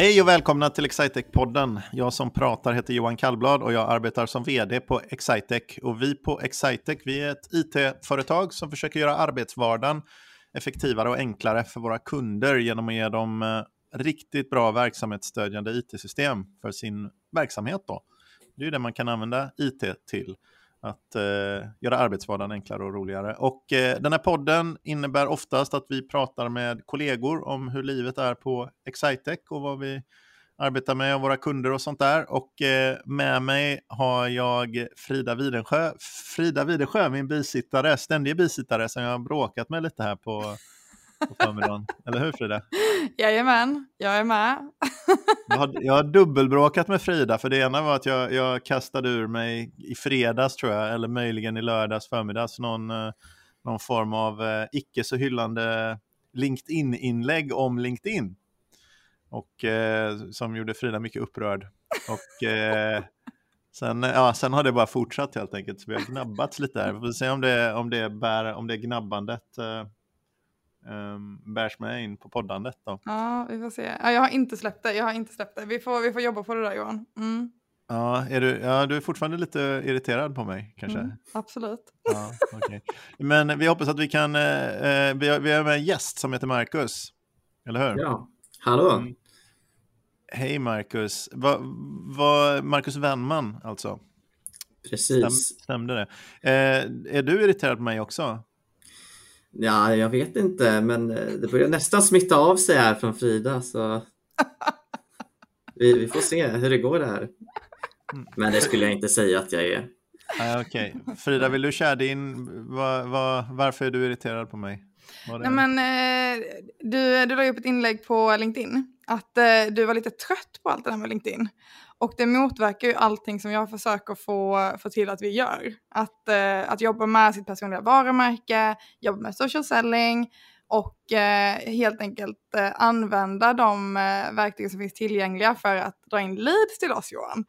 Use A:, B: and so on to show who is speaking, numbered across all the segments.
A: Hej och välkomna till Excitec-podden. Jag som pratar heter Johan Kallblad och jag arbetar som vd på Excitec. Och vi på Excitec vi är ett it-företag som försöker göra arbetsvardagen effektivare och enklare för våra kunder genom att ge dem eh, riktigt bra verksamhetsstödjande it-system för sin verksamhet. Då. Det är ju det man kan använda it till att eh, göra arbetsvardagen enklare och roligare. Och eh, den här podden innebär oftast att vi pratar med kollegor om hur livet är på Excitec och vad vi arbetar med och våra kunder och sånt där. Och eh, med mig har jag Frida Widensjö, Frida Widensjö, min bisittare, ständig bisittare som jag har bråkat med lite här på på förmiddagen. Eller hur Frida?
B: Jajamän, jag är med.
A: jag, har, jag har dubbelbråkat med Frida, för det ena var att jag, jag kastade ur mig i fredags tror jag, eller möjligen i lördags förmiddags, någon, eh, någon form av eh, icke så hyllande LinkedIn-inlägg om LinkedIn. Och eh, som gjorde Frida mycket upprörd. Och eh, sen, ja, sen har det bara fortsatt helt enkelt, så vi har gnabbats lite här. Vi får se om det, om det, bär, om det gnabbandet eh, um, bärs med in på poddandet då.
B: Ja, vi får se. Ja, jag har inte släppt det. Jag har inte släppt det. Vi får, vi får jobba på det där Johan. Mm.
A: Ja, är du, ja, du är fortfarande lite irriterad på mig kanske? Mm,
B: absolut.
A: Ja, okay. Men vi hoppas att vi kan, eh, eh, vi, har, vi har med en gäst som heter Marcus, eller hur?
C: Ja, hallå. Mm.
A: Hej Marcus, va, va, Marcus Wennman alltså?
C: Precis. Stäm,
A: stämde det? Eh, är du irriterad på mig också?
C: Ja, jag vet inte, men eh, det börjar nästan smitta av sig här från Frida. Så vi, vi får se hur det går det här. Men det skulle jag inte säga att jag är.
A: Ah, Okej, okay. Frida, vill du köra din? Var, var, varför är du irriterad på mig?
B: Nej, men, eh, du, du la upp ett inlägg på LinkedIn att eh, du var lite trött på allt det här med LinkedIn. Och det motverkar ju allting som jag försöker få, få till att vi gör. Att, eh, att jobba med sitt personliga varumärke, jobba med social selling och eh, helt enkelt eh, använda de eh, verktyg som finns tillgängliga för att dra in leads till oss Johan.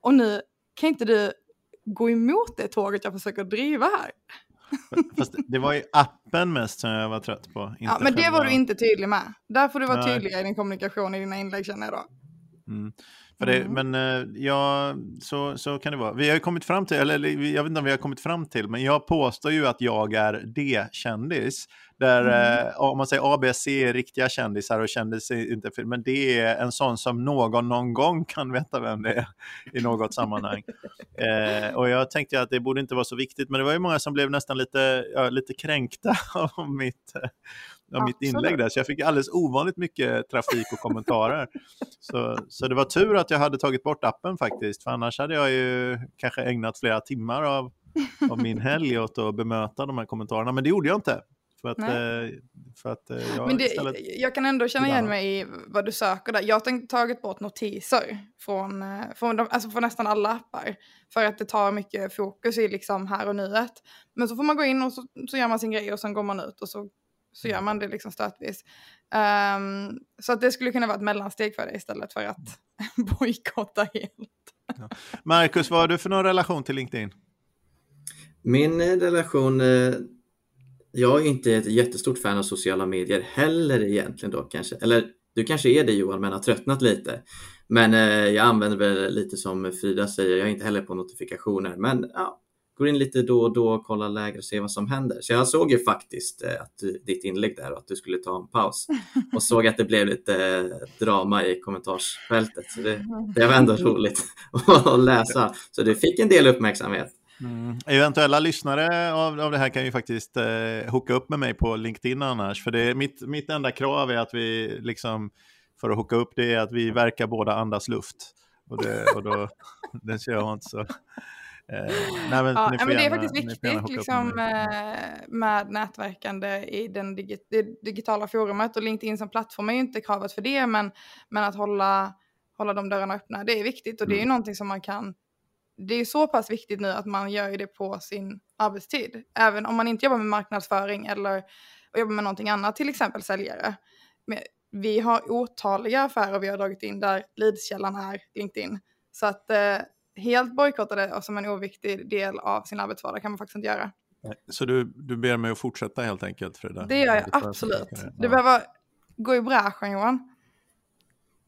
B: Och nu kan inte du gå emot det tåget jag försöker driva här.
A: Fast det var ju appen mest som jag var trött på.
B: ja, men det var du inte tydlig med. Där får du vara tydlig i din kommunikation i dina inlägg känner jag då.
A: Mm. För det, mm. Men eh, ja, så, så kan det vara. Vi har ju kommit fram till, eller jag vet inte om vi har kommit fram till, men jag påstår ju att jag är D-kändis. Där mm. eh, om man säger ABC är riktiga kändisar och kändisar inte, men det är en sån som någon någon gång kan veta vem det är i något sammanhang. Eh, och jag tänkte att det borde inte vara så viktigt, men det var ju många som blev nästan lite, ja, lite kränkta av mitt av mitt inlägg där, så jag fick alldeles ovanligt mycket trafik och kommentarer. så, så det var tur att jag hade tagit bort appen faktiskt, för annars hade jag ju kanske ägnat flera timmar av, av min helg åt att bemöta de här kommentarerna, men det gjorde jag inte. För att, eh, för att eh, jag,
B: Men det, istället... jag kan ändå känna igen mig i vad du söker där. Jag har tagit bort notiser från, eh, från, de, alltså från nästan alla appar. För att det tar mycket fokus i liksom här och nuet. Men så får man gå in och så, så gör man sin grej och sen går man ut och så så gör man det liksom stötvis. Um, så att det skulle kunna vara ett mellansteg för dig istället för att bojkotta helt.
A: Ja. Marcus, vad har du för någon relation till LinkedIn?
C: Min eh, relation, eh, jag är inte ett jättestort fan av sociala medier heller egentligen då kanske. Eller du kanske är det Johan, men har tröttnat lite. Men eh, jag använder väl lite som Frida säger, jag är inte heller på notifikationer. Men ja, går in lite då och då och kollar läger och ser vad som händer. Så jag såg ju faktiskt eh, att du, ditt inlägg där och att du skulle ta en paus och såg att det blev lite eh, drama i kommentarsfältet. Så det, det var ändå roligt att läsa. Så du fick en del uppmärksamhet.
A: Mm. Eventuella lyssnare av, av det här kan ju faktiskt eh, hooka upp med mig på LinkedIn annars. För det är mitt, mitt enda krav är att vi, liksom, för att hooka upp det är att vi verkar båda andas luft. Och, det, och då, det kör jag inte så.
B: Eh, nej, men, ja, men det är faktiskt viktigt liksom, med, med nätverkande i den digi det digitala forumet och LinkedIn som plattform är ju inte kravet för det men, men att hålla, hålla de dörrarna öppna det är viktigt och det är ju mm. någonting som man kan det är så pass viktigt nu att man gör det på sin arbetstid. Även om man inte jobbar med marknadsföring eller jobbar med någonting annat, till exempel säljare. Men vi har otaliga affärer vi har dragit in där leadskällan är LinkedIn. Så att eh, helt bojkotta det som en oviktig del av sin arbetsvardag kan man faktiskt inte göra.
A: Så du, du ber mig att fortsätta helt enkelt Frida?
B: Det gör jag absolut. Du behöver gå i bräschen Johan.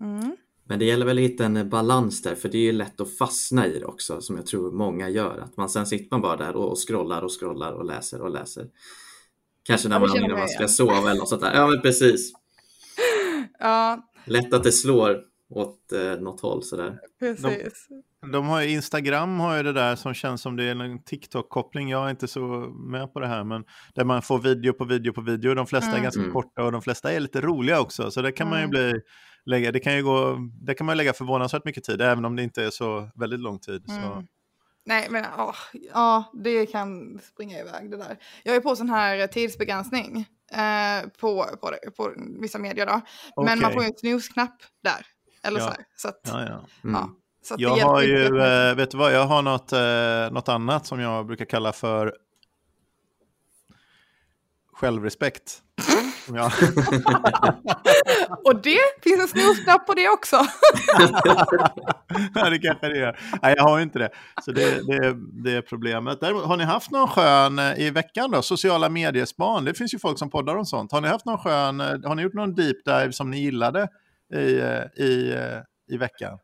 C: Mm. Men det gäller väl att hitta en balans där för det är lätt att fastna i det också som jag tror många gör. Att man sen sitter man bara där och scrollar och scrollar och läser och läser. Kanske när man, när man ska sova eller något sånt där. Ja men precis.
B: Ja.
C: Lätt att det slår åt eh, något håll sådär.
B: Precis.
A: De, de, har ju Instagram har ju det där som känns som det är en TikTok-koppling. Jag är inte så med på det här, men där man får video på video på video. De flesta mm. är ganska mm. korta och de flesta är lite roliga också, så det kan mm. man ju bli lägga, det kan ju gå, det kan man lägga förvånansvärt mycket tid, även om det inte är så väldigt lång tid. Mm. Så.
B: Nej men åh, ja, det kan springa iväg det där. Jag är på sån här tidsbegränsning eh, på, på, på vissa medier då. Okay. Men man får ju en snusknapp där. Eller ja. så här. Så att,
A: ja, ja.
B: Mm. ja
A: jag har ju, äh, vet du vad, jag har något, äh, något annat som jag brukar kalla för självrespekt. Ja.
B: och det finns en snusknapp på det också.
A: ja, det kanske det är. Nej, jag har inte det. Så det, det, det är problemet. Däremot, har ni haft någon skön eh, i veckan då? Sociala mediespan. Det finns ju folk som poddar om sånt. Har ni haft någon skön, eh, har ni gjort någon deep dive som ni gillade i, eh, i, i veckan?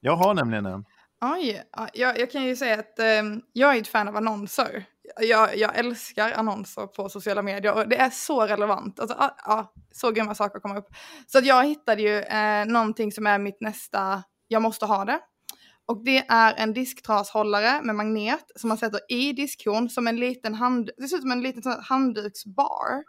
A: Jag har nämligen en.
B: Oj, jag, jag kan ju säga att um, jag är ett fan av annonser jag, jag älskar annonser på sociala medier och det är så relevant. Alltså, ja, ja, så grymma saker kommer upp. Så att jag hittade ju eh, någonting som är mitt nästa, jag måste ha det. Och det är en disktrashållare med magnet som man sätter i diskhon som en liten hand, det ser ut som en liten handduksbar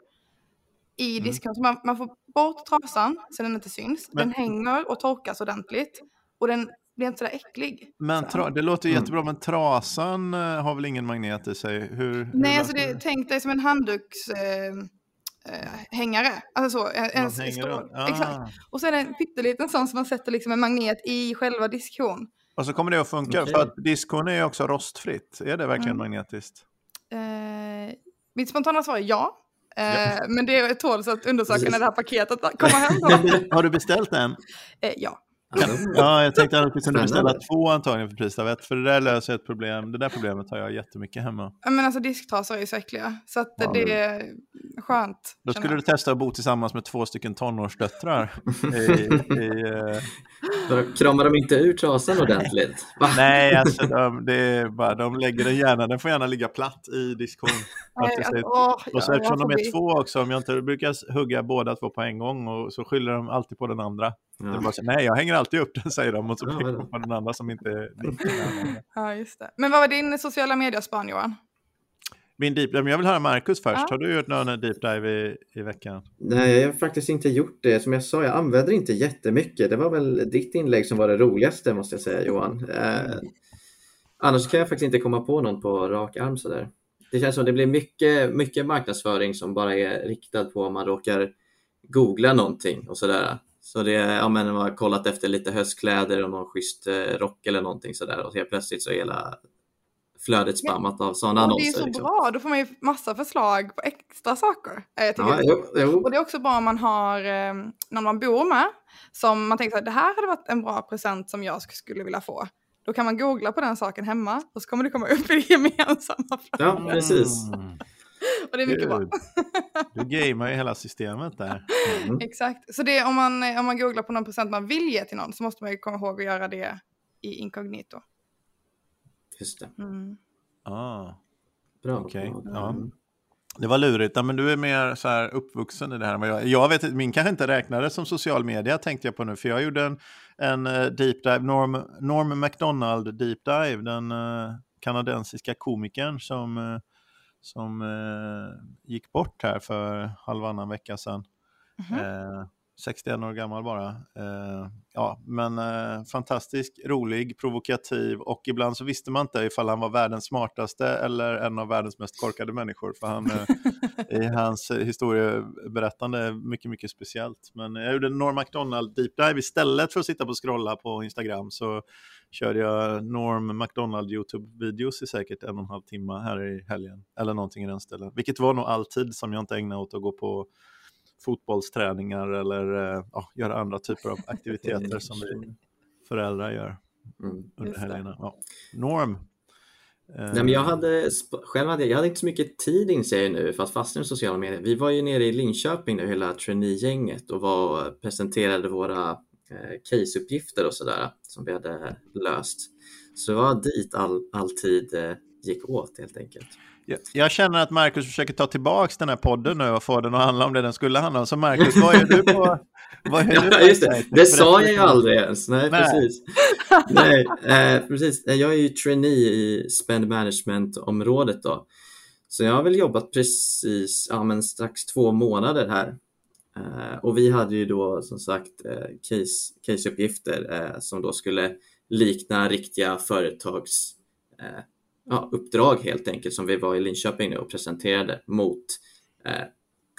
B: i mm. diskhon. Så man, man får bort trasan så den inte syns. Men... Den hänger och torkas ordentligt. Och den blir inte sådär äcklig.
A: Men tra- det låter mm. jättebra, men trasan eh, har väl ingen magnet i sig? Hur,
B: Nej,
A: hur
B: alltså det, tänk dig som en handdukshängare. Eh, eh, alltså så, en, en stor, ah. exakt. Och så är det en pytteliten sån som man sätter liksom en magnet i själva diskhon.
A: Och så kommer det att funka, okay. för att diskhon är ju också rostfritt. Är det verkligen mm. magnetiskt?
B: Eh, mitt spontana svar är ja. Eh, Men det tål att undersöka när det här paketet kommer hem.
A: Har du beställt den?
B: Eh, ja.
A: Ja, jag tänkte att du kunde beställa två antagligen för priset av ett, för det där löser ett problem. Det där problemet har jag jättemycket hemma.
B: Ja, men alltså disktrasor är ju så äckliga, så att ja. det är skönt.
A: Då skulle du testa att bo tillsammans med två stycken tonårsdöttrar. i, i,
C: uh... Kramar de inte ur trasan ordentligt?
A: Nej, alltså de, det är bara, de lägger den gärna, den får gärna ligga platt i diskon. alltså, och så eftersom de är två också, om jag inte brukar hugga båda två på en gång och så skyller de alltid på den andra. Ja. Bara, nej, jag hänger alltid upp den, säger de, och så pekar de på den andra som inte...
B: ja, just det. Men vad var din sociala mediespan, Johan?
A: Min deep dive, jag vill höra Marcus först. Ja. Har du gjort någon deep dive i, i veckan?
C: Nej, jag har faktiskt inte gjort det. Som jag sa, jag använder inte jättemycket. Det var väl ditt inlägg som var det roligaste, måste jag säga, Johan. Eh, annars kan jag faktiskt inte komma på någon på rak arm sådär. Det känns som det blir mycket, mycket marknadsföring som bara är riktad på om man råkar googla någonting och sådär. Så det ja men man har kollat efter lite höstkläder och någon schysst eh, rock eller någonting sådär och helt plötsligt så är hela flödet spammat av sådana annonser.
B: Det är så liksom. bra, då får man ju massa förslag på extra saker. Jag ja, jo, jo. Och det är också bra om man har eh, någon man bor med som man tänker att det här hade varit en bra present som jag skulle vilja få. Då kan man googla på den saken hemma och så kommer det komma upp i det gemensamma
C: flödet. Ja, precis.
B: Och det är mycket bra.
A: Du gamear ju hela systemet där.
B: Mm. Exakt. Så det, om, man, om man googlar på någon present man vill ge till någon så måste man ju komma ihåg att göra det i inkognito.
C: Just det.
B: Mm.
A: Ah.
C: Bra.
A: Okay. Ja. Det var lurigt, men du är mer så här uppvuxen i det här. Jag, jag vet min kanske inte räknades som social media tänkte jag på nu, för jag gjorde en, en eh, deep dive, Norm, Norm MacDonald deep dive, den uh, kanadensiska komikern som uh, som eh, gick bort här för halvannan vecka sedan. Mm -hmm. eh, 61 år gammal bara. Eh, ja, men eh, fantastisk, rolig, provokativ och ibland så visste man inte ifall han var världens smartaste eller en av världens mest korkade människor. För han, eh, i hans historieberättande är mycket, mycket speciellt. Men jag gjorde Norm MacDonald deep dive istället för att sitta på och scrolla på Instagram så körde jag Norm McDonald YouTube-videos i säkert en och en halv timme här i helgen. Eller någonting i den stället. Vilket var nog alltid som jag inte ägnade åt att gå på fotbollsträningar eller äh, ja, göra andra typer av aktiviteter som vi föräldrar gör mm. under helgerna. Ja. Norm.
C: Nej, men jag hade, själv hade, jag hade inte så mycket tid inser jag nu för att fastna i sociala medier. Vi var ju nere i Linköping nu hela trainee-gänget och var, presenterade våra eh, caseuppgifter och sådär som vi hade löst. Så det var dit all, all tid eh, gick åt helt enkelt.
A: Jag känner att Marcus försöker ta tillbaka den här podden nu och få den att handla om det den skulle handla om. Så Marcus, vad är du på?
C: Vad är ja, du just det. det sa jag ju aldrig ens. Nej, Nej. precis. Nej, eh, precis. Jag är ju trainee i spend management-området då. Så jag har väl jobbat precis, ja men strax två månader här. Eh, och vi hade ju då som sagt eh, case, caseuppgifter eh, som då skulle likna riktiga företags eh, ja, uppdrag helt enkelt som vi var i Linköping nu och presenterade mot eh,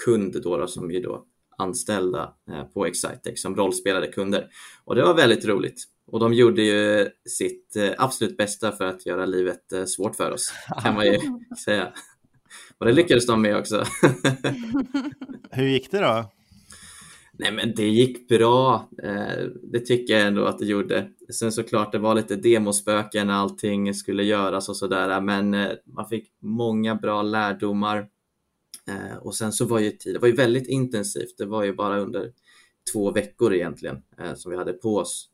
C: kund då, då som vi då anställda eh, på Excitec som rollspelade kunder. Och det var väldigt roligt. Och de gjorde ju sitt eh, absolut bästa för att göra livet eh, svårt för oss, kan man ju säga. Och det lyckades de med också.
A: Hur gick det då?
C: Nej men det gick bra. Eh, det tycker jag ändå att det gjorde. Sen såklart det var lite demospöken när allting skulle göras och sådär men eh, man fick många bra lärdomar. Eh, och sen så var ju tid, det var ju väldigt intensivt. Det var ju bara under två veckor egentligen som vi hade på oss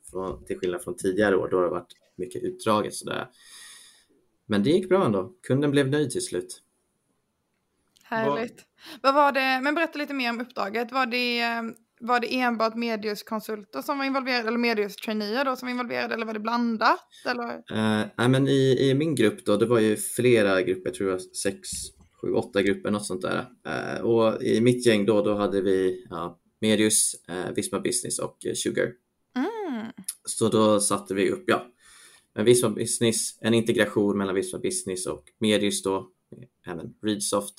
C: till skillnad från tidigare år då det varit mycket utdraget sådär. Men det gick bra ändå. Kunden blev nöjd till slut.
B: Härligt. Vad var det, men berätta lite mer om uppdraget. Var det var det enbart mediuskonsulter som var involverade eller mediustraineer då som var involverade eller var det blandat? Eller?
C: Uh, nej, men i, i min grupp då, det var ju flera grupper, jag tror jag sex, sju, åtta grupper, något sånt där. Uh, och i mitt gäng då, då hade vi ja, Medius, uh, Visma Business och Sugar. Mm. Så då satte vi upp, ja, Visma Business, en integration mellan Visma Business och Medius då, även Readsoft.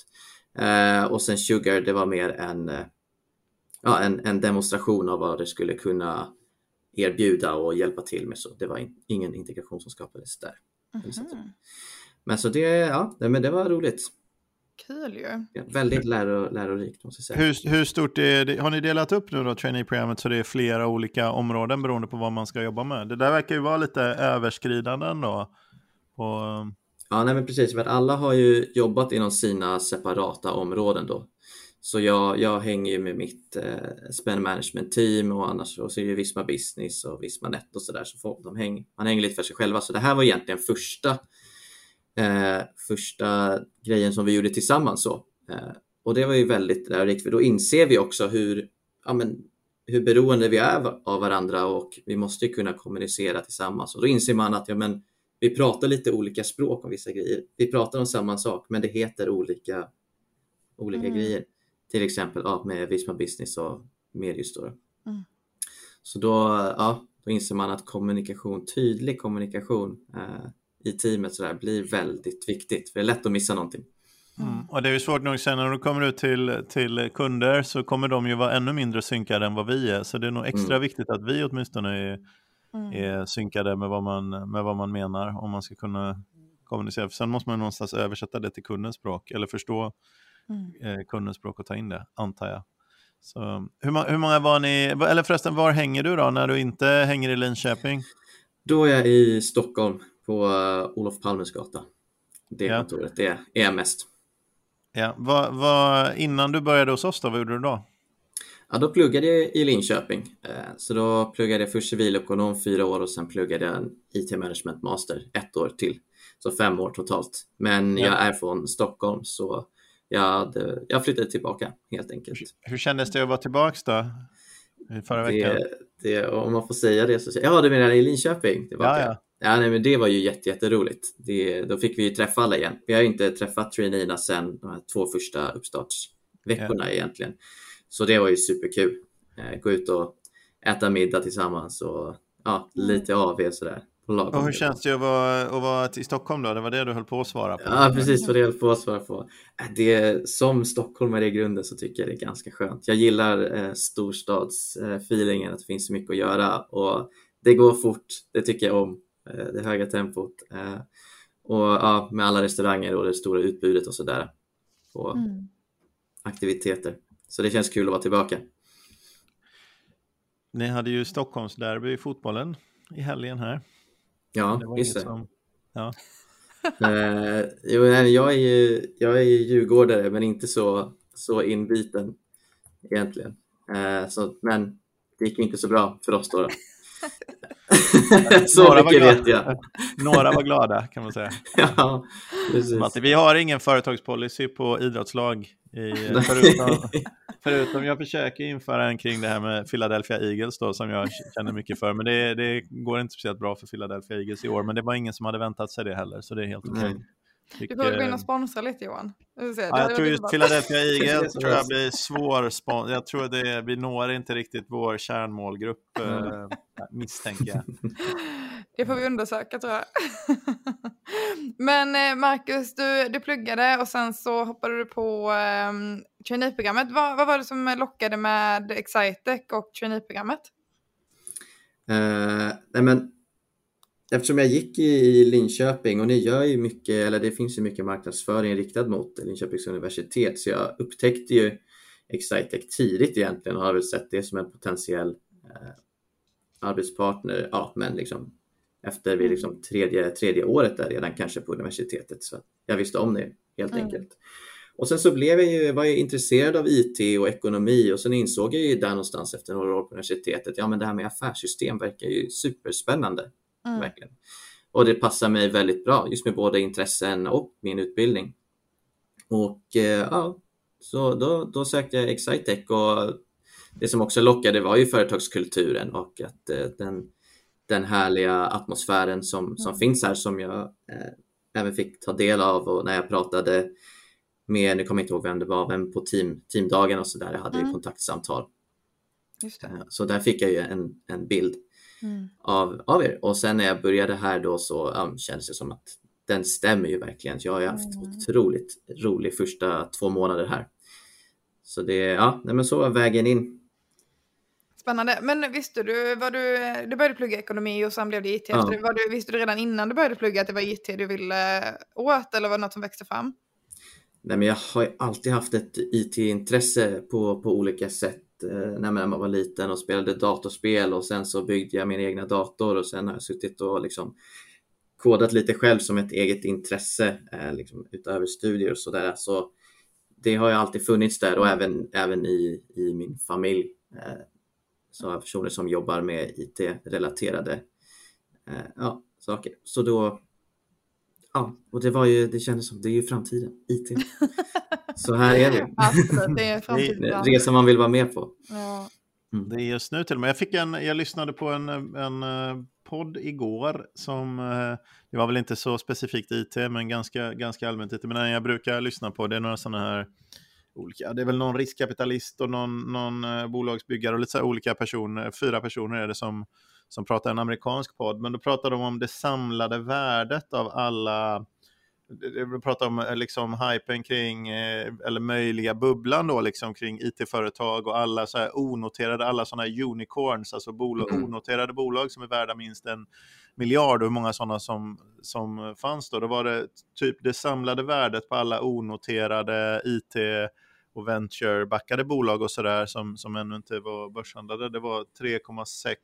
C: och sen Sugar, det var mer en ja, en, en demonstration av vad det skulle kunna erbjuda och hjälpa till med. Så det var in, ingen integration som skapades där. Mm -hmm. Men så det, ja, men det var roligt.
B: Kul ju.
C: Ja, väldigt läro, lärorikt måste jag säga.
A: Hur, hur stort är det? Har ni delat upp nu då trainee-programmet så det är flera olika områden beroende på vad man ska jobba med? Det där verkar ju vara lite överskridande ändå. På...
C: Ja, nej men precis. För att alla har ju jobbat inom sina separata områden då. Så jag, jag hänger ju med mitt eh, spend management team och annars så är det Visma Business och Visma Net och sådär. Så de häng, man hänger lite för sig själva. Så det här var egentligen första, eh, första grejen som vi gjorde tillsammans. Så. Eh, och det var ju väldigt lärorikt för då inser vi också hur, ja, men, hur beroende vi är av varandra och vi måste kunna kommunicera tillsammans. Och då inser man att ja, men, vi pratar lite olika språk om vissa grejer. Vi pratar om samma sak men det heter olika, olika mm. grejer till exempel ja, med Visma Business och Medius. Då. Mm. Så då, ja, då inser man att kommunikation, tydlig kommunikation eh, i teamet så där, blir väldigt viktigt. För det är lätt att missa någonting.
A: Mm. Och det är ju svårt nog sen när du kommer ut till, till kunder så kommer de ju vara ännu mindre synkade än vad vi är. Så det är nog extra mm. viktigt att vi åtminstone är, mm. är synkade med vad, man, med vad man menar om man ska kunna kommunicera. För sen måste man någonstans översätta det till kundens språk eller förstå mm. Eh, kundens språk och ta in det, antar jag. Så, hur, hur många var ni, eller förresten var hänger du då när du inte hänger i Linköping?
C: Då är jag i Stockholm på uh, Olof Palmes gata. Det ja. kontoret, det är jag mest.
A: Ja, vad, vad, innan du började hos oss då, vad gjorde du då?
C: Ja, då pluggade jag i Linköping. Eh, så då pluggade jag först civilekonom fyra år och sen pluggade jag en IT management master ett år till. Så fem år totalt. Men ja. jag är från Stockholm så jag, hade, jag flyttade tillbaka helt enkelt.
A: Hur kändes det att vara tillbaka då? Förra veckan?
C: Det, om man får säga det så Ja, du menar i Linköping? Tillbaka. Ja, ja. Ja, nej, men det var ju jätte, jätteroligt. Det, då fick vi ju träffa alla igen. Vi har inte träffat traineerna sedan de här två första uppstartsveckorna ja. egentligen. Så det var ju superkul. Eh, gå ut och äta middag tillsammans och ja, lite AV sådär.
A: Och hur känns det att vara, att vara i Stockholm då? Det var det du höll på att svara på.
C: Ja, precis vad det jag höll på att svara på. Äh, det, som stockholmare i grunden så tycker jag det är ganska skönt. Jag gillar eh, storstadsfeelingen, att det finns så mycket att göra och det går fort, det tycker jag om. Eh, det höga tempot. Eh, och ja, med alla restauranger och det stora utbudet och sådär. Och mm. aktiviteter. Så det känns kul att vara tillbaka.
A: Ni hade ju Stockholmsderby i fotbollen i helgen här.
C: Ja, det just det. Som, ja. uh, jo, jag, är ju, jag är ju djurgårdare men inte så, så inbiten egentligen. Uh, så, men det gick inte så bra för oss då. då. så mycket vet jag.
A: Några var glada kan man säga.
C: ja, precis.
A: Vi har ingen företagspolicy på idrottslag. I, förutom, förutom jag försöker införa en kring det här med Philadelphia Eagles då, som jag känner mycket för. Men det, det går inte speciellt bra för Philadelphia Eagles i år. Men det var ingen som hade väntat sig det heller, så det är helt okej. Okay.
B: Du får gå in och sponsra lite Johan.
A: Ja, jag tror just Philadelphia Eagles tror jag blir svår sponsor. Jag tror det, vi når inte riktigt vår kärnmålgrupp mm. misstänker jag.
B: Det får vi undersöka tror jag. Men eh, Marcus, du, du pluggade och sen så hoppade du på um, traineeprogrammet. Vad, vad var det som lockade med Excitec och traineeprogrammet?
C: Uh, nej men eftersom jag gick i Linköping och ni gör ju mycket, eller det finns ju mycket marknadsföring riktad mot Linköpings universitet, så jag upptäckte ju Excitec tidigt egentligen och har väl sett det som en potentiell eh, arbetspartner, ja men liksom efter vi liksom tredje, tredje året där redan kanske på universitetet. Så jag visste om det helt mm. enkelt. Och sen så blev jag ju, var jag intresserad av IT och ekonomi och sen insåg jag ju där någonstans efter några år på universitetet, ja men det här med affärssystem verkar ju superspännande. Mm. Verkligen. Och det passar mig väldigt bra, just med både intressen och min utbildning. Och eh, ja, så då, då sökte jag Excitec och det som också lockade var ju företagskulturen och att eh, den, den härliga atmosfären som, som mm. finns här som jag eh, även fick ta del av och när jag pratade med, nu kommer jag inte ihåg vem det var, vem på team, teamdagen och så där, jag hade mm. ju kontaktsamtal. Eh, så där fick jag ju en, en bild mm. av, av er. Och sen när jag började här då så um, kändes det som att den stämmer ju verkligen. Jag har ju haft mm. otroligt rolig första två månader här. Så det, ja, nej men så var vägen in.
B: Spännande. Men visste du, var du, du började plugga ekonomi och sen blev det IT. Ja. Var du, visste du redan innan du började plugga att det var IT du ville åt eller var det något som växte fram?
C: Nej, men jag har ju alltid haft ett IT-intresse på, på olika sätt Eh, när man var liten och spelade datorspel och sen så byggde jag min egna dator och sen har jag suttit och liksom kodat lite själv som ett eget intresse eh, liksom, utöver studier och sådär. Så det har ju alltid funnits där och även, även i, i min familj. Eh, så har jag personer som jobbar med IT-relaterade ja, saker. Så då, ja, och det var ju, det kändes som, det är ju framtiden, IT. Så här är det.
B: Absolut, det är framtiden.
C: Resan man vill vara med på.
B: Ja.
A: Mm. Det är just nu till och med. Jag, fick en, jag lyssnade på en, en eh, podd igår som, eh, det var väl inte så specifikt IT, men ganska, ganska allmänt IT. Men den jag brukar lyssna på, det är några sådana här olika, det är väl någon riskkapitalist och någon, någon eh, bolagsbyggare och lite så olika personer, fyra personer är det som, som pratar en amerikansk podd, men då pratar de om det samlade värdet av alla vi pratar om eh, liksom hypen kring, eh, eller möjliga bubblan då, liksom kring it-företag och alla så här onoterade, alla sådana här unicorns, alltså bolag, mm. onoterade bolag som är värda minst en miljard och hur många sådana som, som fanns då. Då var det typ det samlade värdet på alla onoterade it och venture-backade bolag och sådär som, som ännu inte var börshandlade, det var 3,6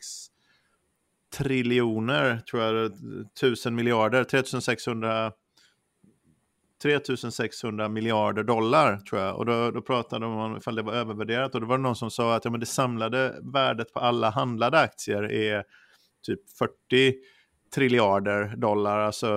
A: triljoner, tror jag, tusen miljarder, 3600 3600 miljarder dollar tror jag. Och då, då pratade de om ifall det var övervärderat och då var det någon som sa att ja, men det samlade värdet på alla handlade aktier är typ 40 triljarder dollar, alltså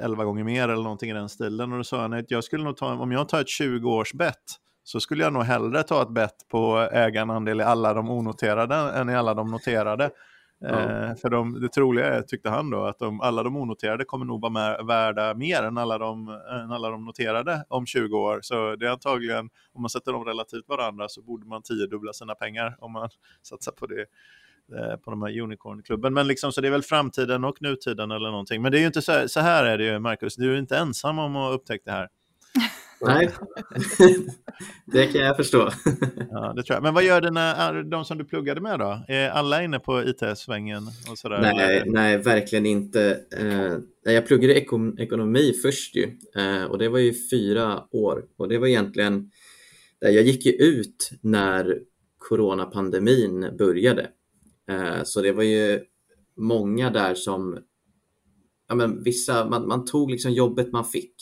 A: 11 gånger mer eller någonting i den stilen. Och då sa han att jag skulle nog ta, om jag tar ett 20 års bett så skulle jag nog hellre ta ett bett på ägarandel i alla de onoterade än i alla de noterade. Ja. Eh, för de, det troliga är, tyckte han då, att de, alla de onoterade kommer nog vara med, värda mer än alla, de, än alla de noterade om 20 år. Så det är antagligen, om man sätter dem relativt varandra så borde man tiodubbla sina pengar om man satsar på det eh, på de här unicornklubben. Men liksom, så det är väl framtiden och nutiden eller någonting. Men det är ju inte så, så här är det ju, Marcus, du är inte ensam om att upptäcka det här.
C: Nej, det kan jag förstå.
A: ja, det tror jag. Men vad gör dina, de som du pluggade med då? Är alla inne på IT-svängen?
C: Nej, nej, verkligen inte. Eh, jag pluggade ekon ekonomi först ju eh, och det var ju fyra år och det var egentligen, jag gick ju ut när coronapandemin började. Eh, så det var ju många där som, ja men vissa, man, man tog liksom jobbet man fick.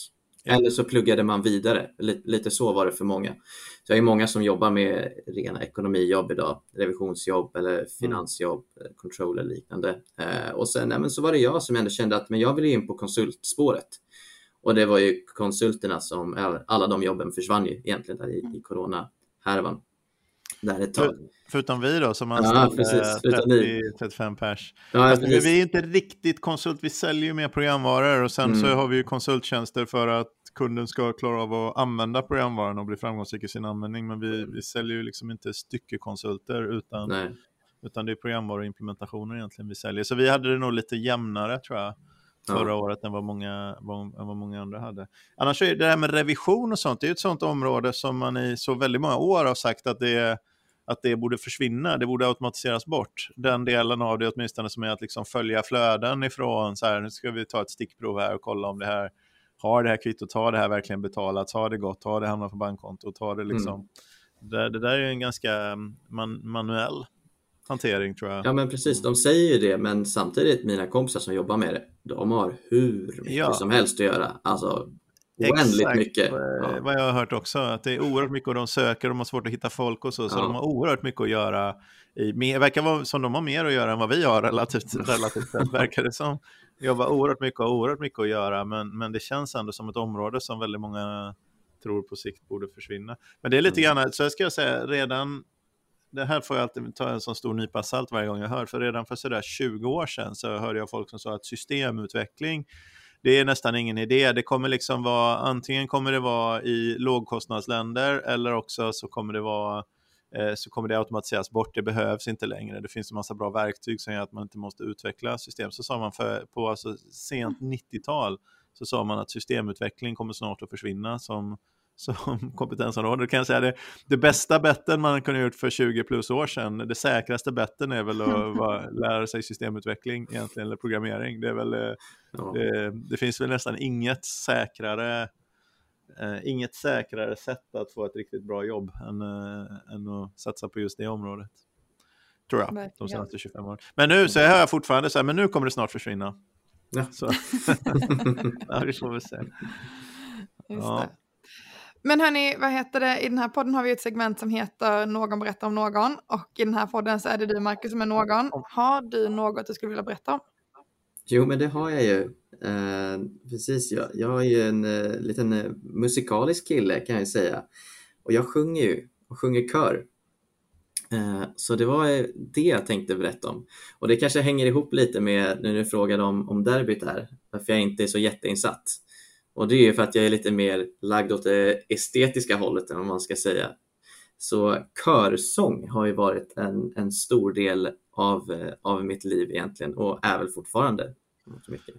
C: Eller så pluggade man vidare. Lite så var det för många. Så det är många som jobbar med rena ekonomijobb idag, revisionsjobb eller mm. finansjobb, mm. controller liknande. Eh, och sen nej, så var det jag som ändå kände att men jag ville in på konsultspåret. Och det var ju konsulterna som, alla de jobben försvann ju egentligen där i, i corona-härvan. Där ett tag.
A: Förutom vi då som anställde ja, 30-35 pers. Ja, alltså, vi är inte riktigt konsult, vi säljer ju mer programvaror och sen mm. så har vi ju konsulttjänster för att kunden ska klara av att använda programvaran och bli framgångsrik i sin användning. Men vi, vi säljer ju liksom inte styckekonsulter utan, utan det är programvaruimplementationer egentligen vi säljer. Så vi hade det nog lite jämnare tror jag förra ja. året än vad, många, än vad många andra hade. Annars är det här med revision och sånt, det är ett sånt område som man i så väldigt många år har sagt att det att det borde försvinna, det borde automatiseras bort. Den delen av det åtminstone som är att liksom följa flöden ifrån, så här, nu ska vi ta ett stickprov här och kolla om det här, har det här kvittot, har det här verkligen betalats, har det gått, har det hamnat på bankkontot, har det liksom, mm. det, det, där är en ganska mm, man, manuell hantering tror jag.
C: Ja men precis, de säger ju det men samtidigt mina kompisar som jobbar med det, de har hur mycket ja. som helst att göra. Alltså oändligt Exakt, mycket.
A: Ja. vad jag har hört också, att det är oerhört mycket och de söker, de har svårt att hitta folk och så, så de har oerhört mycket att göra. I, det verkar vara som de har mer att göra än vad vi har relativt, relativt sett, verkar det som. Jobbar oerhört mycket och oerhört mycket att göra, men, men det känns ändå som ett område som väldigt många tror på sikt borde försvinna. Men det är lite mm. grann, så jag ska säga, redan det här får jag alltid ta en sån stor nypa salt varje gång jag hör, för redan för sådär 20 år sedan så hörde jag folk som sa att systemutveckling det är nästan ingen idé. Det kommer liksom vara, antingen kommer det vara i lågkostnadsländer eller också så kommer det vara eh, så kommer det automatiseras bort, det behövs inte längre. Det finns en massa bra verktyg som gör att man inte måste utveckla system. Så sa man för, på alltså sent 90-tal så sa man att systemutveckling kommer snart att försvinna som, som kompetensområde. kan jag säga det, det bästa betten man kunde gjort för 20 plus år sedan, det säkraste betten är väl att vara, lära sig systemutveckling egentligen, eller programmering. Det, är väl, eh, ja. det, det, finns väl nästan inget säkrare eh, inget säkrare sätt att få ett riktigt bra jobb än, eh, än att satsa på just det området. Tror jag, de senaste 25 åren. Men nu så hör jag fortfarande så här, men nu kommer det snart försvinna. Ja. Så. ja, vi får väl se.
B: Ja. Men hörni, vad heter det? I den här podden har vi ett segment som heter Någon berättar om någon. Och i den här podden så är det du Marcus som är någon. Har du något du skulle vilja berätta om?
C: Jo, men det har jag ju. Eh, precis, jag, jag är ju en eh, liten eh, musikalisk kille kan jag säga. Och jag sjunger ju, och sjunger kör. Eh, så det var eh, det jag tänkte berätta om. Och det kanske hänger ihop lite med när du frågade om, om derbyt här, varför jag inte är så jätteinsatt. Och det är för att jag är lite mer lagd åt det estetiska hållet än vad man ska säga. Så körsång har ju varit en, en stor del av, eh, av mitt liv egentligen och är väl fortfarande. Mycket.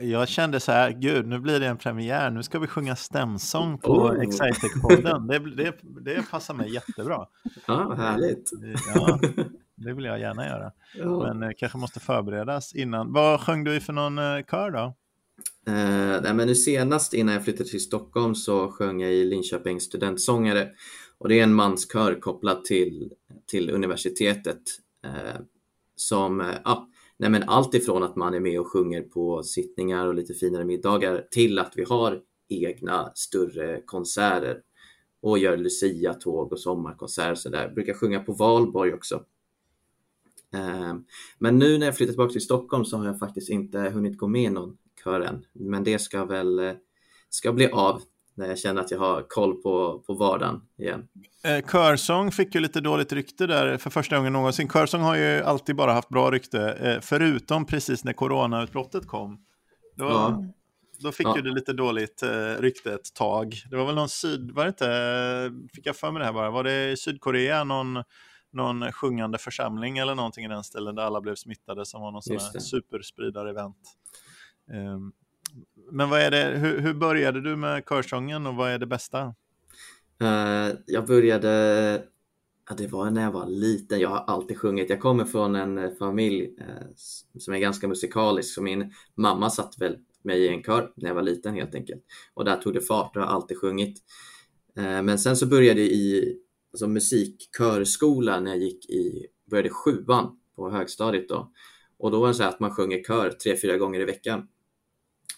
A: Jag kände så här, gud nu blir det en premiär, nu ska vi sjunga stämsång på oh. Excitec-podden. Det, det, det passar mig jättebra.
C: Ja, härligt.
A: Ja, det vill jag gärna göra. Ja. Men eh, kanske måste förberedas innan. Vad sjöng du i för någon eh, kör då?
C: Eh, nej, men nu senast innan jag flyttade till Stockholm så sjöng jag i Linköpings studentsångare och det är en manskör kopplad till, till universitetet eh, som, eh, ja, nej, men allt ifrån att man är med och sjunger på sittningar och lite finare middagar till att vi har egna större konserter och gör Lucia-tåg och sommarkonserter så där. Brukar sjunga på Valborg också. Eh, men nu när jag flyttat tillbaka till Stockholm så har jag faktiskt inte hunnit gå med någon kören. Men det ska väl eh, ska bli av när jag känner att jag har koll på, på vardagen igen.
A: Eh, körsång fick ju lite dåligt rykte där för första gången någonsin. Körsång har ju alltid bara haft bra rykte, eh, förutom precis när coronautbrottet kom. Då, ja. då fick ja. ju det lite dåligt eh, rykte ett tag. Det var väl någon syd, var det inte, fick jag för mig det här bara, var det i Sydkorea någon någon sjungande församling eller någonting i den stilen där alla blev smittade som var någon sån här superspridare-event. Ehm, men vad är det, hur, hur började du med körsången och vad är det bästa?
C: Eh, jag började, ja, det var när jag var liten, jag har alltid sjungit. Jag kommer från en eh, familj eh, som är ganska musikalisk, så min mamma satt väl mig i en kör när jag var liten helt enkelt. Och där tog det fart, och jag har alltid sjungit. Men sen så började jag i alltså, musikkörskola när jag gick i, började sjuan på högstadiet då. Och då var det så att man sjunger kör tre, fyra gånger i veckan.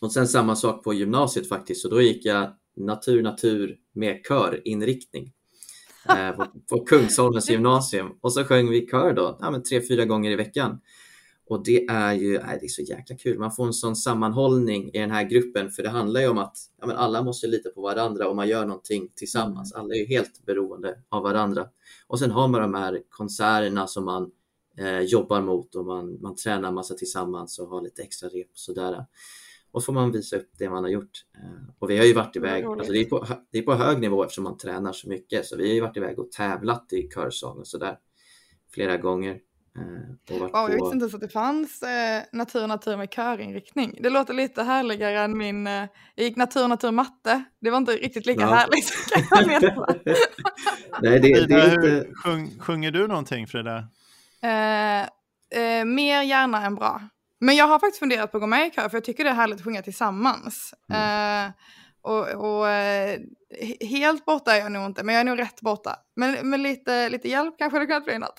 C: Och sen samma sak på gymnasiet faktiskt, så då gick jag natur, natur med körinriktning eh, på, på Kungsholmens gymnasium. Och så sjöng vi kör då, ja, men tre, fyra gånger i veckan. Och det är ju nej, det är så jäkla kul. Man får en sån sammanhållning i den här gruppen, för det handlar ju om att ja, men alla måste lita på varandra och man gör någonting tillsammans. Mm. Alla är ju helt beroende av varandra. Och sen har man de här konserterna som man eh, jobbar mot och man, man tränar massa tillsammans och har lite extra rep och sådär. Och så får man visa upp det man har gjort. Eh, och vi har ju varit iväg, alltså det, är på, det är på hög nivå eftersom man tränar så mycket, så vi har ju varit iväg och tävlat i körsång och sådär flera gånger.
B: Eh, wow, jag visste inte ens att det fanns eh, natur natur med körinriktning. Det låter lite härligare än min, eh, jag gick natur natur matte. Det var inte riktigt lika ja. härligt.
A: Nej, det, det är inte... Sjung, sjunger du någonting Frida?
B: Eh, eh, mer gärna än bra. Men jag har faktiskt funderat på att gå med i kör för jag tycker det är härligt att sjunga tillsammans. Mm. Eh, och, och eh, helt borta är jag nog inte, men jag är nog rätt borta. Men med lite, lite hjälp kanske det kan bli något.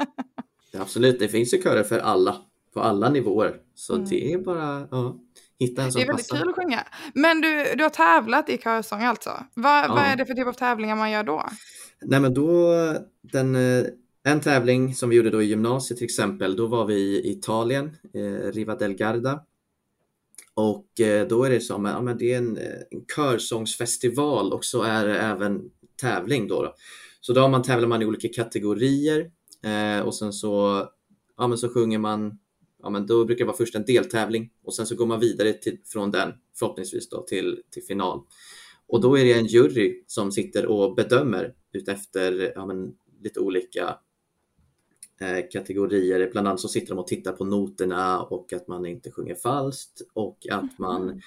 C: Absolut, det finns ju körer för alla, på alla nivåer. Så mm. det är bara ja, hitta en som passar.
B: Det är väldigt passar. kul att sjunga. Men du, du har tävlat i körsång alltså? Vad, ja. vad är det för typ av tävlingar man gör då?
C: Nej men då, den, eh, en tävling som vi gjorde då i gymnasiet till exempel, då var vi i Italien, eh, Riva del Garda. Och eh, då är det som, ja men det är en, eh, en körsångsfestival och så är det även tävling då. då. Så då har man, tävlar man i olika kategorier Eh, och sen så, ja, men så sjunger man, ja, men då brukar det vara först en deltävling och sen så går man vidare till, från den förhoppningsvis då till, till final. Och då är det en jury som sitter och bedömer utefter ja, men, lite olika kategorier. Bland annat så sitter de och tittar på noterna och att man inte sjunger falskt och att man mm.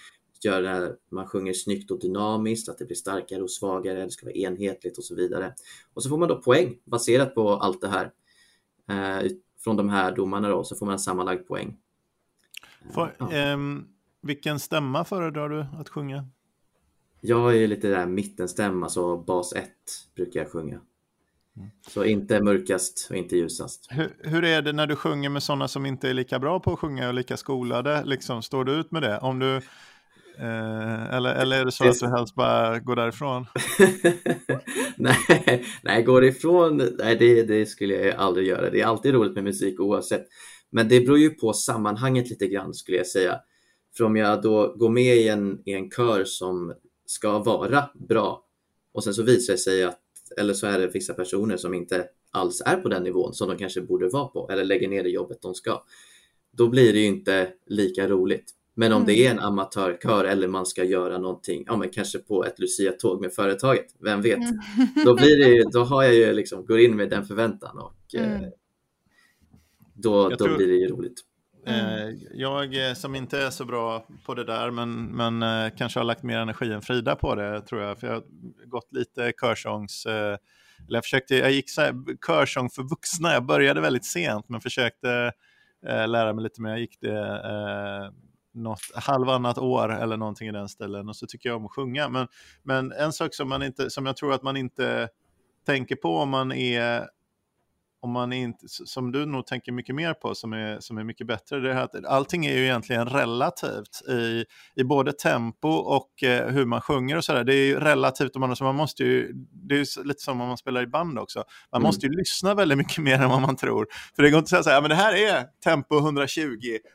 C: gör det här, man sjunger snyggt och dynamiskt, att det blir starkare och svagare, det ska vara enhetligt och så vidare. Och så får man då poäng baserat på allt det här eh, från de här domarna då, så får man en sammanlagd poäng.
A: För, ja. eh, vilken stämma föredrar du att sjunga?
C: Jag är lite där mittenstämma, så bas 1 brukar jag sjunga. Så inte mörkast och inte ljusast.
A: Hur, hur, är det när du sjunger med sådana som inte är lika bra på att sjunga och lika skolade? Liksom, står du ut med det? Om du Eh, eller, eller är det så det... att du helst bara går därifrån?
C: nej, nej, går ifrån, nej det, det skulle jag aldrig göra. Det är alltid roligt med musik oavsett. Men det beror ju på sammanhanget lite grann skulle jag säga. För om jag då går med i en, i en kör som ska vara bra och sen så visar det sig att, eller så är det vissa personer som inte alls är på den nivån som de kanske borde vara på eller lägger ner det jobbet de ska. Då blir det ju inte lika roligt. Men om mm. det är en amatörkör eller man ska göra någonting, ja men kanske på ett Lucia-tåg med företaget, vem vet? Mm. Då, blir det ju, då har jag ju liksom, går in med den förväntan och mm. eh, då, då tror, blir det ju roligt. Mm.
A: Eh, jag eh, som inte är så bra på det där, men, men eh, kanske har lagt mer energi än Frida på det, tror jag. För jag har gått lite körsångs... Eh, eller jag, försökte, jag gick så här, körsång för vuxna, jag började väldigt sent, men försökte eh, lära mig lite mer. Jag gick det eh, något halvannat år eller någonting i den ställen och så tycker jag om att sjunga. Men, men en sak som, man inte, som jag tror att man inte tänker på om man är om man inte, som du nog tänker mycket mer på, som är, som är mycket bättre, det är att allting är ju egentligen relativt i, i både tempo och eh, hur man sjunger och sådär. Det är ju relativt, och man, så man måste ju, det är lite som om man spelar i band också. Man mm. måste ju lyssna väldigt mycket mer än vad man tror. För det går inte att säga så här, men det här är tempo 120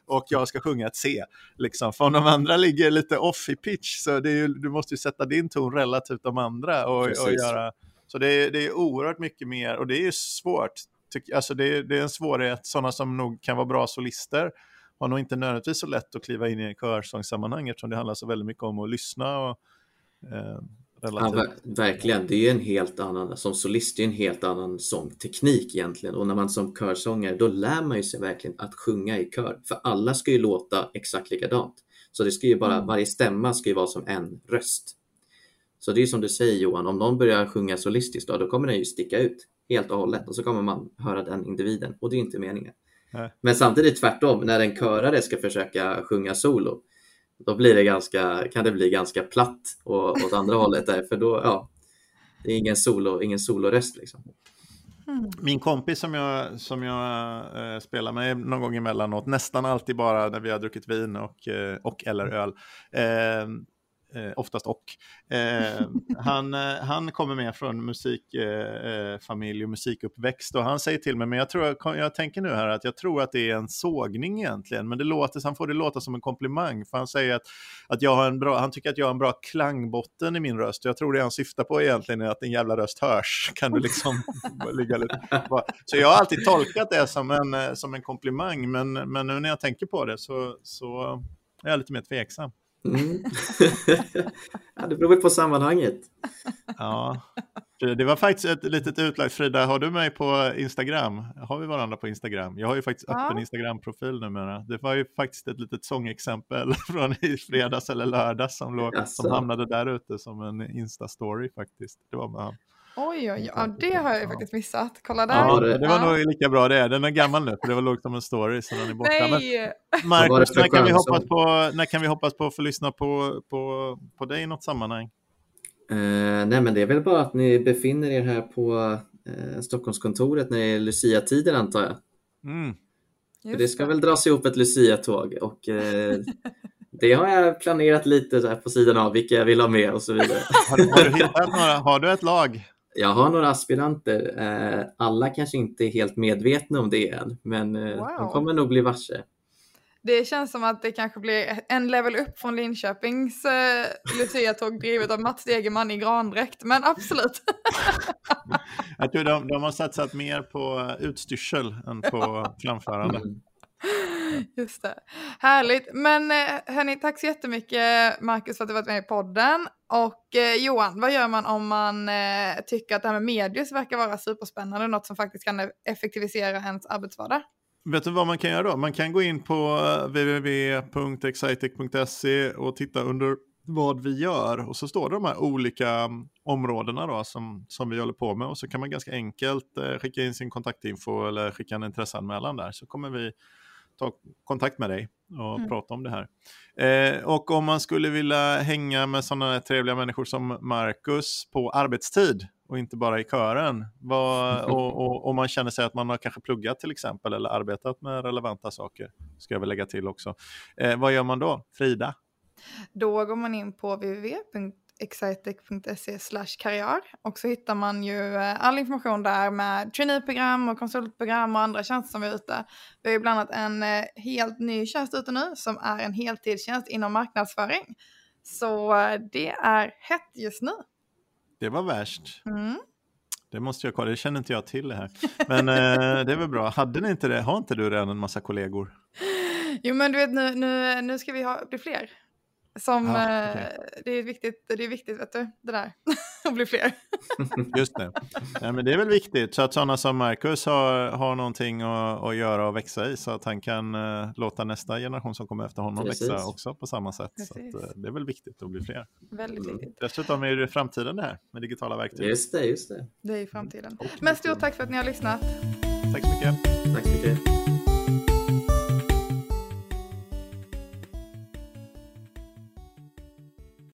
A: och jag ska sjunga ett C. Liksom. För om de andra ligger lite off i pitch så ju, du måste ju sätta din ton relativt de andra och, och göra så det är, det är oerhört mycket mer och det är ju svårt alltså det, det är en svårighet. Sådana som nog kan vara bra solister har nog inte nödvändigtvis så lätt att kliva in i en körsångssammanhang eftersom det handlar så väldigt mycket om att lyssna. Och, eh,
C: Ja, verkligen, det är en helt annan, som solist, det är en helt annan sångteknik egentligen och när man som körsångare då lär man ju sig verkligen att sjunga i kör för alla ska ju låta exakt likadant. Så det ska ju bara, mm. varje stämma ska ju vara som en röst. Så det är som du säger Johan, om någon börjar sjunga solistiskt då, då kommer den ju sticka ut helt och hållet och så kommer man höra den individen och det är inte meningen. Nej. Men samtidigt tvärtom, när en körare ska försöka sjunga solo, då blir det ganska, kan det bli ganska platt och, åt andra hållet där, för då, ja, det är ingen solo, ingen soloröst liksom.
A: Mm. Min kompis som jag, som jag eh, spelar med någon gång emellanåt, nästan alltid bara när vi har druckit vin och, eh, och eller öl, eh, eh, oftast och. Eh, han, eh, han kommer med från musikfamilj eh, eh och musikuppväxt och han säger till mig, men jag, tror, jag tänker nu här att jag tror att det är en sågning egentligen, men det låter, han får det låta som en komplimang, för han säger att, att jag har en bra, han tycker att jag har en bra klangbotten i min röst, jag tror det han syftar på egentligen är att en jävla röst hörs, kan du liksom ligga lite Så jag har alltid tolkat det som en, eh, som en komplimang, men, men nu när jag tänker på det så, så är jag lite mer tveksam. Mm.
C: ja, det beror på sammanhanget.
A: Ja, det var faktiskt ett litet utlägg. Frida, har du mig på Instagram? Har vi varandra på Instagram? Jag har ju faktiskt ja. öppen Instagram-profil numera. Det var ju faktiskt ett litet sångexempel från i fredags eller lördags som, låg, som hamnade där ute som en Insta-story faktiskt. Det var med han.
B: Oj, oj, oj. Ja, det har jag ju faktiskt missat. Kolla där.
A: Ja, det, det var ja. nog lika bra det. Den är gammal nu, för det var låg som en story, så den är borta. Nej! Men, Marcus, när kan, vi hoppas på, när kan vi hoppas på att få lyssna på, på, på dig i något sammanhang?
C: Uh, nej, men det är väl bara att ni befinner er här på uh, Stockholmskontoret när det är Lucia-tider, antar jag. Mm. det ska väl dras ihop ett Lucia-tåg och uh, det har jag planerat lite så på sidan av, vilka jag vill ha med och så vidare.
A: Har du, har du hittat några, har du ett lag?
C: Jag har några aspiranter. Eh, alla kanske inte är helt medvetna om det än, men eh, wow. de kommer nog bli varse.
B: Det känns som att det kanske blir en level upp från Linköpings eh, Lucia-tåg drivet av Mats Degerman i grandräkt, men absolut.
A: Jag tror de, de har satsat mer på utstyrsel än på framförande. Mm.
B: Just det. Härligt. Men eh, hörni, tack så jättemycket Marcus för att du varit med i podden. Och eh, Johan, vad gör man om man eh, tycker att det här med medius verkar vara superspännande, något som faktiskt kan effektivisera ens arbetsvardag?
A: Vet du vad man kan göra då? Man kan gå in på eh, www.excitec.se och titta under vad vi gör och så står det de här olika mm, områdena då som, som vi håller på med och så kan man ganska enkelt eh, skicka in sin kontaktinfo eller skicka en intresseanmälan där så kommer vi ta kontakt med dig och mm. prata om det här. Eh, och om man skulle vilja hänga med sådana trevliga människor som Marcus på arbetstid och inte bara i kören, vad, och, om man känner sig att man har kanske pluggat till exempel eller arbetat med relevanta saker, ska jag väl lägga till också. Eh, vad gör man då? Frida?
B: Då går man in på www excitec.se karriär och så hittar man ju eh, all information där med traineeprogram och konsultprogram och andra tjänster som är ute. Vi har ju bland annat en eh, helt ny tjänst ute nu som är en heltidstjänst inom marknadsföring. Så eh, det är hett just nu.
A: Det var värst. Mm. Det måste jag kolla, det känner inte jag till det här. Men eh, det är väl bra. Hade ni inte det? Har inte du redan en massa kollegor?
B: Jo men du vet nu, nu, nu ska vi ha, bli fler. Som, ja, okay. eh, det, är viktigt, det är viktigt, vet du, det där, att bli fler.
A: Just det. Ja, men det är väl viktigt, så att sådana som Marcus har, har någonting att, att göra och växa i, så att han kan uh, låta nästa generation som kommer efter honom Precis. växa också på samma sätt. Så att, uh, det är väl viktigt att bli fler.
B: Väldigt mm. viktigt.
A: Dessutom är det framtiden det här, med digitala verktyg.
C: Just det, just det.
B: Det är framtiden. Men stort tack för att ni har lyssnat.
A: Tack så mycket.
C: Tack så mycket.